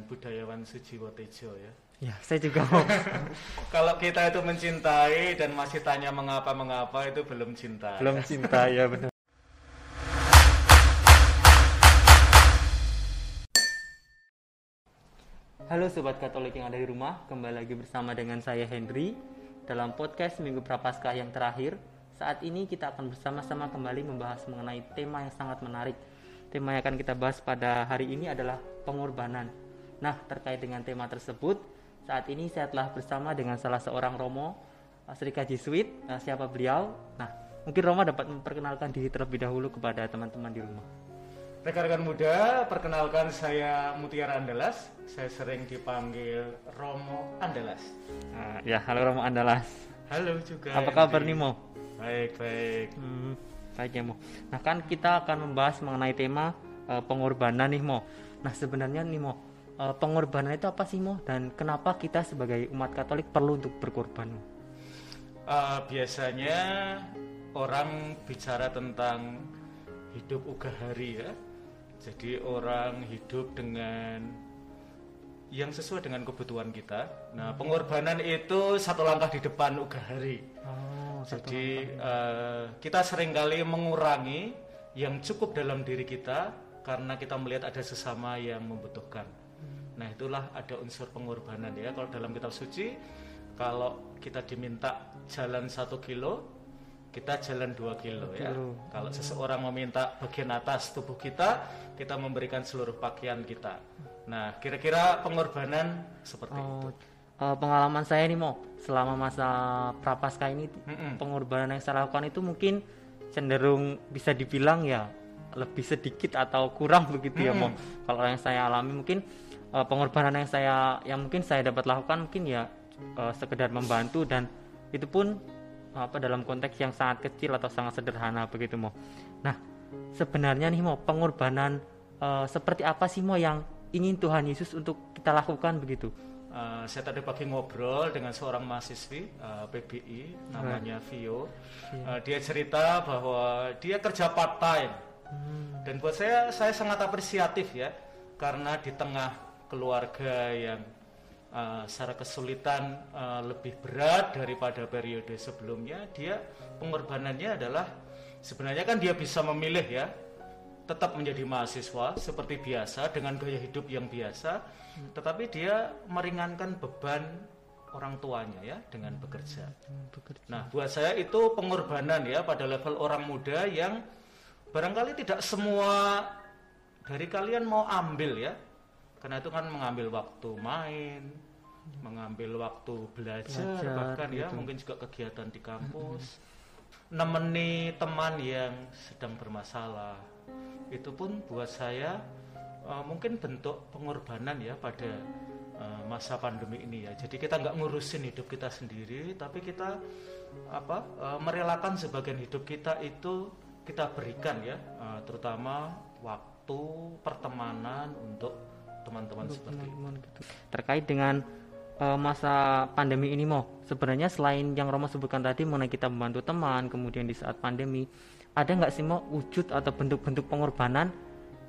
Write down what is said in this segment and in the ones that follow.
dengan budayawan Sujiwo Tejo ya. Ya, saya juga mau. Kalau kita itu mencintai dan masih tanya mengapa-mengapa itu belum cinta. Belum cinta ya benar. Halo Sobat Katolik yang ada di rumah, kembali lagi bersama dengan saya Henry dalam podcast Minggu Prapaskah yang terakhir. Saat ini kita akan bersama-sama kembali membahas mengenai tema yang sangat menarik. Tema yang akan kita bahas pada hari ini adalah pengorbanan. Nah, terkait dengan tema tersebut, saat ini saya telah bersama dengan salah seorang Romo, Sri Jesuit. Nah, siapa beliau? Nah, mungkin Romo dapat memperkenalkan diri terlebih dahulu kepada teman-teman di rumah. Rekan-rekan muda, perkenalkan saya Mutiara Andalas. Saya sering dipanggil Romo Andalas. Nah, ya, halo Romo Andalas. Halo juga. Apa kabar nih Mo? Baik, baik. Hmm, baik ya Mo. Nah kan kita akan membahas mengenai tema uh, pengorbanan nih Mo. Nah sebenarnya nih Mo, uh, pengorbanan itu apa sih Mo? Dan kenapa kita sebagai umat Katolik perlu untuk berkorban? Uh, biasanya orang bicara tentang hidup ugahari ya jadi orang hidup dengan yang sesuai dengan kebutuhan kita. Nah, pengorbanan itu satu langkah di depan ugahari. Oh, Jadi uh, kita sering kali mengurangi yang cukup dalam diri kita karena kita melihat ada sesama yang membutuhkan. Nah, itulah ada unsur pengorbanan ya. Kalau dalam kitab suci, kalau kita diminta jalan satu kilo, kita jalan dua kilo ya. Kalau seseorang meminta bagian atas tubuh kita, kita memberikan seluruh pakaian kita. Nah, kira-kira pengorbanan seperti oh, itu. Uh, pengalaman saya nih mau selama masa prapaskah ini mm -mm. pengorbanan yang saya lakukan itu mungkin cenderung bisa dibilang ya lebih sedikit atau kurang begitu mm -hmm. ya mau. Kalau yang saya alami mungkin uh, pengorbanan yang saya yang mungkin saya dapat lakukan mungkin ya uh, sekedar membantu dan itu pun apa dalam konteks yang sangat kecil atau sangat sederhana begitu mo. Nah sebenarnya nih mo pengorbanan uh, seperti apa sih mo yang ingin Tuhan Yesus untuk kita lakukan begitu? Uh, saya tadi pagi ngobrol dengan seorang mahasiswi uh, PBI namanya right. Vio. Uh, dia cerita bahwa dia kerja part time hmm. dan buat saya saya sangat apresiatif ya karena di tengah keluarga yang uh, secara kesulitan uh, lebih berat daripada periode sebelumnya, dia pengorbanannya adalah sebenarnya kan dia bisa memilih ya tetap menjadi mahasiswa seperti biasa dengan gaya hidup yang biasa, hmm. tetapi dia meringankan beban orang tuanya ya dengan bekerja. Hmm, bekerja. Nah, buat saya itu pengorbanan ya pada level orang muda yang barangkali tidak semua dari kalian mau ambil ya karena itu kan mengambil waktu main mengambil waktu belajar, belajar bahkan ya, gitu. ya mungkin juga kegiatan di kampus. Nemeni teman yang sedang bermasalah. Itu pun buat saya uh, mungkin bentuk pengorbanan ya pada uh, masa pandemi ini ya. Jadi kita nggak ngurusin hidup kita sendiri tapi kita apa uh, merelakan sebagian hidup kita itu kita berikan ya. Uh, terutama waktu pertemanan untuk teman-teman seperti teman -teman itu. Terkait dengan uh, masa pandemi ini mau sebenarnya selain yang Romo sebutkan tadi mengenai kita membantu teman kemudian di saat pandemi ada nggak sih mau wujud atau bentuk-bentuk pengorbanan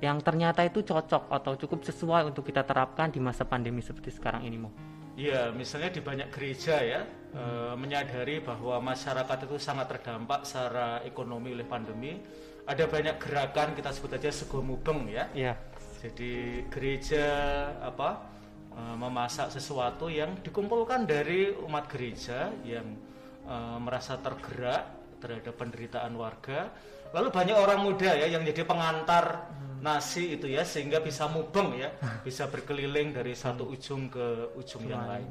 yang ternyata itu cocok atau cukup sesuai untuk kita terapkan di masa pandemi seperti sekarang ini mau Iya, misalnya di banyak gereja ya hmm. e, menyadari bahwa masyarakat itu sangat terdampak secara ekonomi oleh pandemi. Ada banyak gerakan kita sebut aja segomubeng ya. Iya jadi gereja apa uh, memasak sesuatu yang dikumpulkan dari umat gereja yang uh, merasa tergerak terhadap penderitaan warga. Lalu banyak orang muda ya yang jadi pengantar hmm. nasi itu ya sehingga bisa mubeng ya bisa berkeliling dari satu ujung ke ujung yang lain.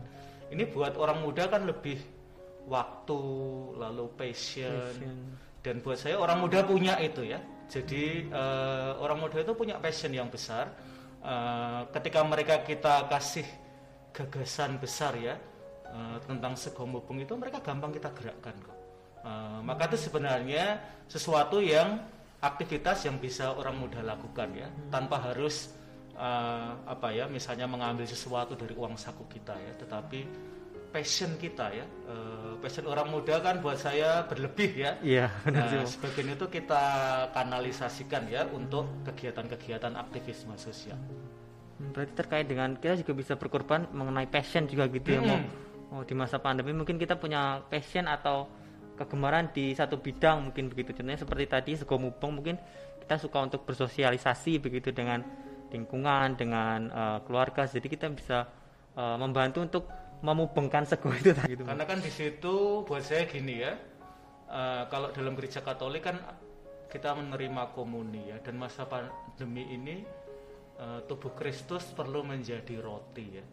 Ini buat orang muda kan lebih waktu lalu passion, passion. dan buat saya orang muda punya itu ya jadi uh, orang muda itu punya passion yang besar. Uh, ketika mereka kita kasih gagasan besar ya uh, tentang segomobong itu mereka gampang kita gerakkan kok. Uh, maka itu sebenarnya sesuatu yang aktivitas yang bisa orang muda lakukan ya tanpa harus uh, apa ya misalnya mengambil sesuatu dari uang saku kita ya tetapi passion kita ya. Uh, passion orang muda kan buat saya berlebih ya. Iya nah, sebagian itu kita kanalisasikan ya untuk kegiatan-kegiatan aktivisme sosial. Hmm. berarti terkait dengan kita juga bisa berkorban mengenai passion juga gitu ya mau oh di masa pandemi mungkin kita punya passion atau kegemaran di satu bidang mungkin begitu. Contohnya seperti tadi sego mubeng mungkin kita suka untuk bersosialisasi begitu dengan lingkungan dengan uh, keluarga. Jadi kita bisa uh, membantu untuk memubengkan sego itu tadi gitu. karena kan di situ buat saya gini ya uh, kalau dalam gereja Katolik kan kita menerima komuni ya dan masa pandemi ini uh, tubuh Kristus perlu menjadi roti ya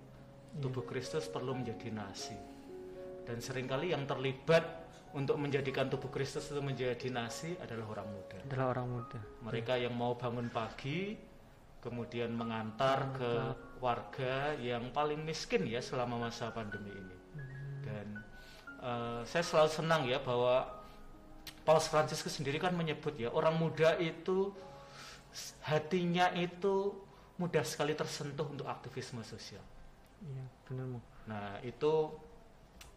tubuh Kristus perlu menjadi nasi dan sering kali yang terlibat untuk menjadikan tubuh Kristus itu menjadi nasi adalah orang muda. Adalah orang muda. Mereka yang mau bangun pagi, kemudian mengantar ke warga yang paling miskin ya selama masa pandemi ini. Dan uh, saya selalu senang ya bahwa Paus Fransiskus sendiri kan menyebut ya orang muda itu hatinya itu mudah sekali tersentuh untuk aktivisme sosial. Iya, benar. Nah, itu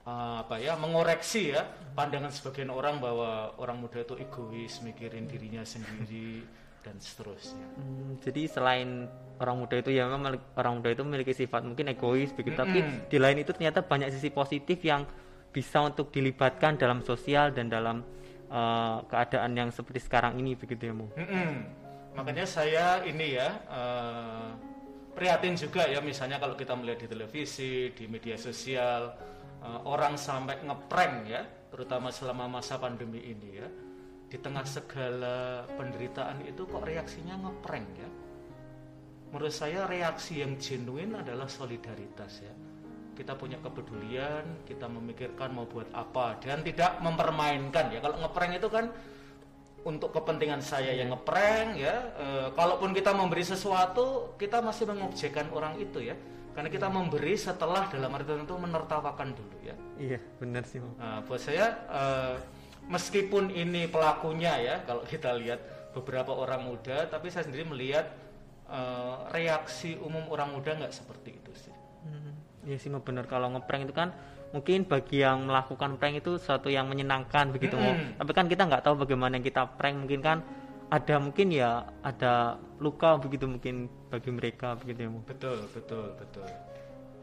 uh, apa ya mengoreksi ya pandangan sebagian orang bahwa orang muda itu egois mikirin dirinya sendiri dan seterusnya. Hmm, jadi selain orang muda itu ya memang orang muda itu memiliki sifat mungkin egois begitu, -hmm. tapi di lain itu ternyata banyak sisi positif yang bisa untuk dilibatkan dalam sosial dan dalam uh, keadaan yang seperti sekarang ini begitu ya mu. -hmm. Makanya saya ini ya uh, prihatin juga ya misalnya kalau kita melihat di televisi, di media sosial uh, orang sampai ngeprank ya, terutama selama masa pandemi ini ya. Di tengah segala penderitaan itu kok reaksinya ngeprank ya. Menurut saya reaksi yang genuine adalah solidaritas ya. Kita punya kepedulian, kita memikirkan mau buat apa dan tidak mempermainkan ya. Kalau ngeprank itu kan untuk kepentingan saya yang ngeprank ya. E, kalaupun kita memberi sesuatu, kita masih mengobjekkan orang itu ya karena kita memberi setelah dalam arti tertentu menertawakan dulu ya iya benar sih nah, buat saya uh, meskipun ini pelakunya ya kalau kita lihat beberapa orang muda tapi saya sendiri melihat uh, reaksi umum orang muda nggak seperti itu sih. Hmm, iya sih benar. Kalau ngeprank itu kan mungkin bagi yang melakukan prank itu suatu yang menyenangkan begitu -hmm. tapi kan kita nggak tahu bagaimana yang kita prank. Mungkin kan ada mungkin ya ada luka begitu mungkin bagi mereka begitu ya mo betul betul betul.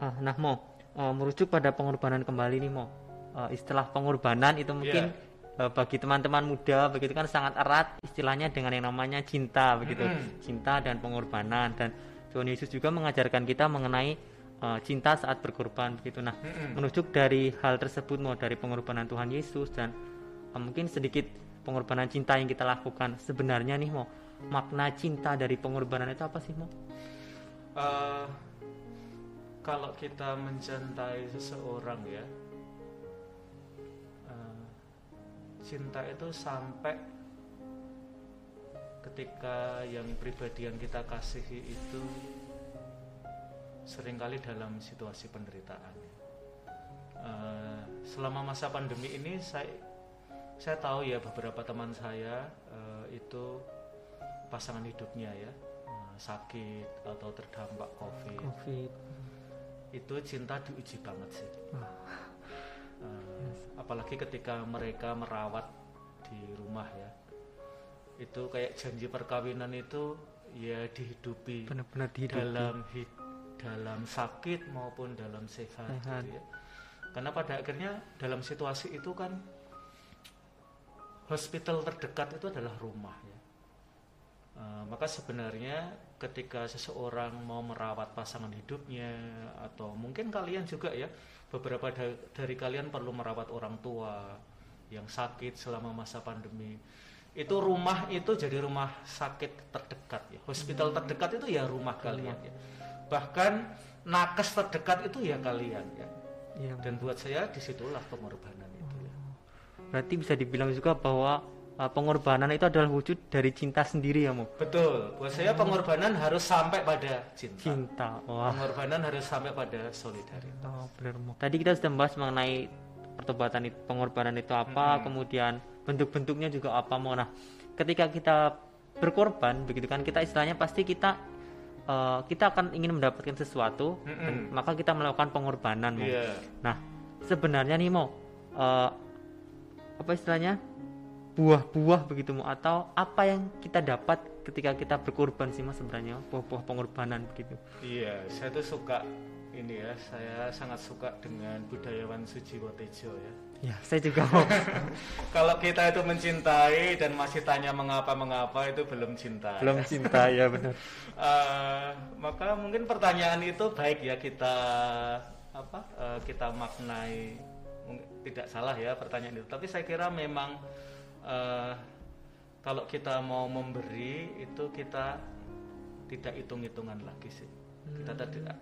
Ah nah mo uh, merujuk pada pengorbanan kembali nih mo. Uh, istilah pengorbanan itu mungkin yeah. Uh, bagi teman-teman muda begitu kan sangat erat istilahnya dengan yang namanya cinta begitu. Mm cinta dan pengorbanan. Dan Tuhan Yesus juga mengajarkan kita mengenai uh, cinta saat berkorban begitu. Nah mm merujuk dari hal tersebut mau dari pengorbanan Tuhan Yesus dan uh, mungkin sedikit pengorbanan cinta yang kita lakukan. Sebenarnya nih mau makna cinta dari pengorbanan itu apa sih mau? Uh, kalau kita mencintai seseorang ya cinta itu sampai ketika yang pribadi yang kita kasihi itu sering kali dalam situasi penderitaan. Uh, selama masa pandemi ini saya saya tahu ya beberapa teman saya uh, itu pasangan hidupnya ya uh, sakit atau terdampak COVID. COVID. Itu cinta diuji banget sih. Apalagi ketika mereka merawat di rumah ya. Itu kayak janji perkawinan itu ya dihidupi benar-benar dihidupi. dalam hid dalam sakit maupun dalam sehat, sehat. Gitu ya. Karena pada akhirnya dalam situasi itu kan hospital terdekat itu adalah rumah ya. Uh, maka sebenarnya ketika seseorang mau merawat pasangan hidupnya atau mungkin kalian juga ya beberapa da dari kalian perlu merawat orang tua yang sakit selama masa pandemi. Itu rumah itu jadi rumah sakit terdekat ya. Hospital hmm. terdekat itu ya rumah kalian ya. Bahkan nakes terdekat itu ya kalian ya, ya. dan buat saya di situlah pengorbanan berarti bisa dibilang juga bahwa uh, pengorbanan itu adalah wujud dari cinta sendiri ya mu betul buat saya pengorbanan hmm. harus sampai pada cinta cinta Wah. pengorbanan harus sampai pada solidaritas oh, benar mu tadi kita sudah membahas mengenai pertobatan itu pengorbanan itu apa hmm. kemudian bentuk-bentuknya juga apa mau nah ketika kita berkorban begitu kan kita istilahnya pasti kita uh, kita akan ingin mendapatkan sesuatu mm -mm. dan maka kita melakukan pengorbanan yeah. nah sebenarnya nih mau uh, apa istilahnya buah-buah begitu mu atau apa yang kita dapat ketika kita berkorban sih mas sebenarnya? Buah-buah pengorbanan begitu. Iya saya tuh suka ini ya saya sangat suka dengan budayawan Sujiwo Tejo ya. Ya saya juga mau kalau kita itu mencintai dan masih tanya mengapa mengapa itu belum cinta. Belum cinta ya benar. Uh, maka mungkin pertanyaan itu baik ya kita apa uh, kita maknai. Tidak salah ya pertanyaan itu. Tapi saya kira memang uh, kalau kita mau memberi itu kita tidak hitung-hitungan lagi sih. Hmm. kita tidak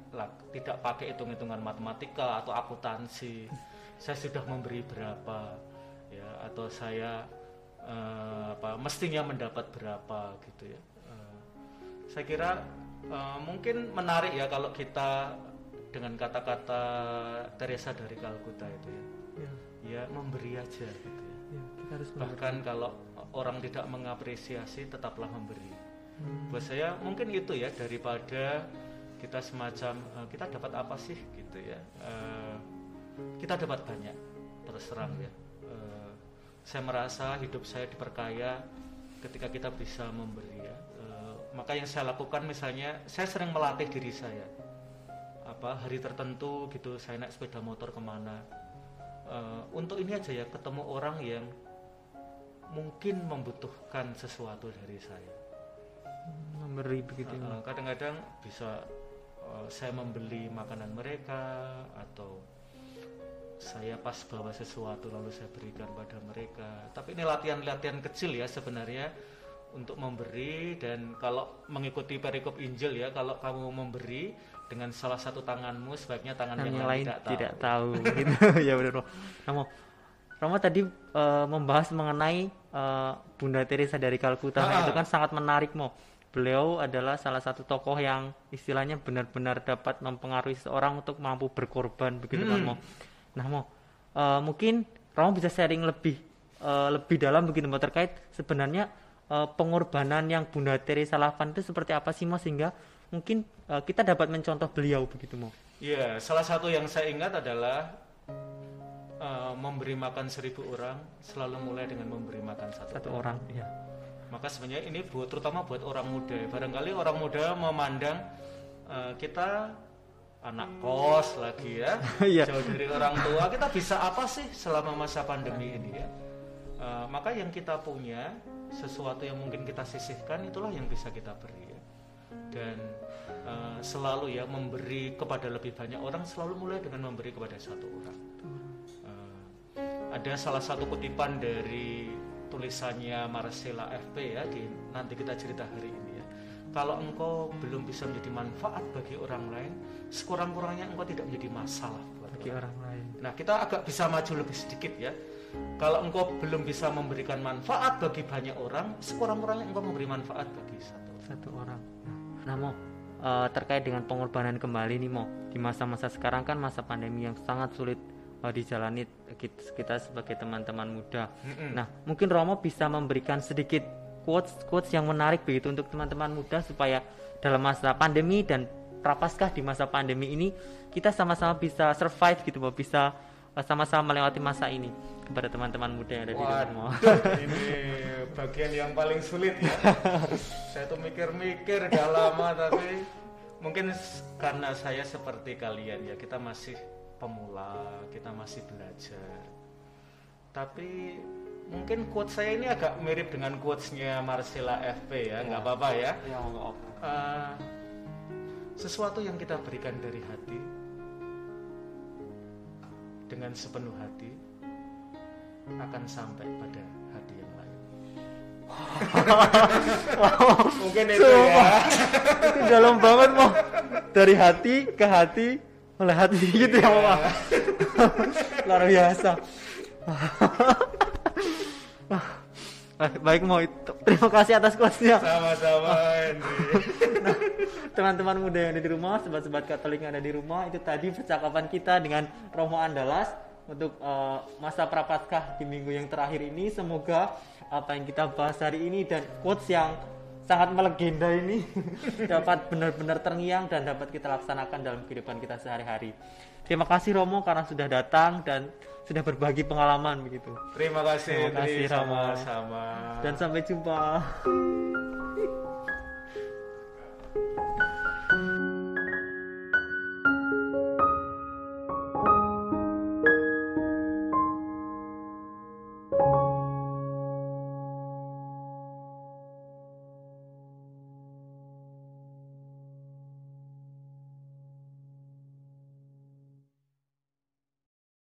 tidak pakai hitung-hitungan matematika atau akuntansi. Saya sudah memberi berapa ya atau saya uh, apa mestinya mendapat berapa gitu ya. Uh, saya kira uh, mungkin menarik ya kalau kita dengan kata-kata Teresa dari Kalkuta itu ya. Ya, ya memberi aja gitu kita harus bahkan kalau orang tidak mengapresiasi tetaplah memberi. Hmm. buat saya mungkin itu ya daripada kita semacam uh, kita dapat apa sih gitu ya? Uh, kita dapat banyak terus terang hmm. ya. Uh, saya merasa hidup saya diperkaya ketika kita bisa memberi ya. Uh, maka yang saya lakukan misalnya saya sering melatih diri saya. Apa hari tertentu gitu saya naik sepeda motor ke mana. Uh, untuk ini aja ya ketemu orang yang mungkin membutuhkan sesuatu dari saya. Memberi begitu. Kadang-kadang bisa uh, saya membeli makanan mereka atau saya pas bawa sesuatu lalu saya berikan pada mereka. Tapi ini latihan-latihan kecil ya sebenarnya untuk memberi dan kalau mengikuti perikop Injil ya kalau kamu memberi dengan salah satu tanganmu sebaiknya tangan yang, yang lain tidak tahu, tidak tahu. gitu. Ya benar kamu Romo tadi uh, membahas mengenai uh, Bunda Teresa dari Kalkuta nah, itu kan sangat menarik mo. Beliau adalah salah satu tokoh yang istilahnya benar-benar dapat mempengaruhi seseorang untuk mampu berkorban begitu kan, hmm. kan mo. Nah mo, uh, mungkin Romo bisa sharing lebih uh, lebih dalam begitu mo terkait sebenarnya uh, pengorbanan yang Bunda Teresa lakukan itu seperti apa sih mo sehingga mungkin uh, kita dapat mencontoh beliau begitu mo. Iya, salah satu yang saya ingat adalah uh, memberi makan seribu orang selalu mulai dengan memberi makan satu, satu orang. orang. Ya. Maka sebenarnya ini buat terutama buat orang muda. Barangkali orang muda memandang uh, kita anak kos lagi ya, yeah. jauh dari orang tua. Kita bisa apa sih selama masa pandemi ini ya? Uh, maka yang kita punya sesuatu yang mungkin kita sisihkan itulah yang bisa kita beri ya. Dan uh, selalu ya memberi kepada lebih banyak orang selalu mulai dengan memberi kepada satu orang ada salah satu kutipan dari tulisannya Marcella FP ya di nanti kita cerita hari ini ya. Kalau engkau belum bisa menjadi manfaat bagi orang lain, sekurang-kurangnya engkau tidak menjadi masalah bagi orang. orang lain. Nah, kita agak bisa maju lebih sedikit ya. Kalau engkau belum bisa memberikan manfaat bagi banyak orang, sekurang-kurangnya engkau memberi manfaat bagi satu satu orang. Nah, mau uh, terkait dengan pengorbanan kembali nih mau di masa-masa sekarang kan masa pandemi yang sangat sulit uh, dijalani kita, sebagai teman-teman muda. Mm-hmm. Nah, mungkin Romo bisa memberikan sedikit quotes quotes yang menarik begitu untuk teman-teman muda supaya dalam masa pandemi dan prapaskah di masa pandemi ini kita sama-sama bisa survive gitu, Boh, bisa uh, sama-sama melewati masa ini kepada teman-teman muda yang ada di rumah. ini bagian yang paling sulit ya. saya tuh mikir-mikir udah lama tapi mungkin karena saya seperti kalian ya kita masih pemula, kita masih belajar. Tapi mungkin quote saya ini agak mirip dengan quotesnya Marcella FP ya, nggak ya. apa-apa ya. ya uh, sesuatu yang kita berikan dari hati dengan sepenuh hati akan sampai pada hati yang lain. Mungkin itu ya. itu dalam banget mau dari hati ke hati hati gitu ya mama luar biasa. Baik mau itu terima kasih atas kuasnya. Sama-sama nah, teman-teman muda yang ada di rumah sobat-sobat katolik yang ada di rumah itu tadi percakapan kita dengan Romo Andalas untuk uh, masa prapaskah di minggu yang terakhir ini. Semoga apa yang kita bahas hari ini dan quotes yang sangat melegenda ini dapat benar-benar terngiang dan dapat kita laksanakan dalam kehidupan kita sehari-hari. Terima kasih Romo karena sudah datang dan sudah berbagi pengalaman begitu. Terima kasih, Terima kasih sama-sama. Dan sampai jumpa.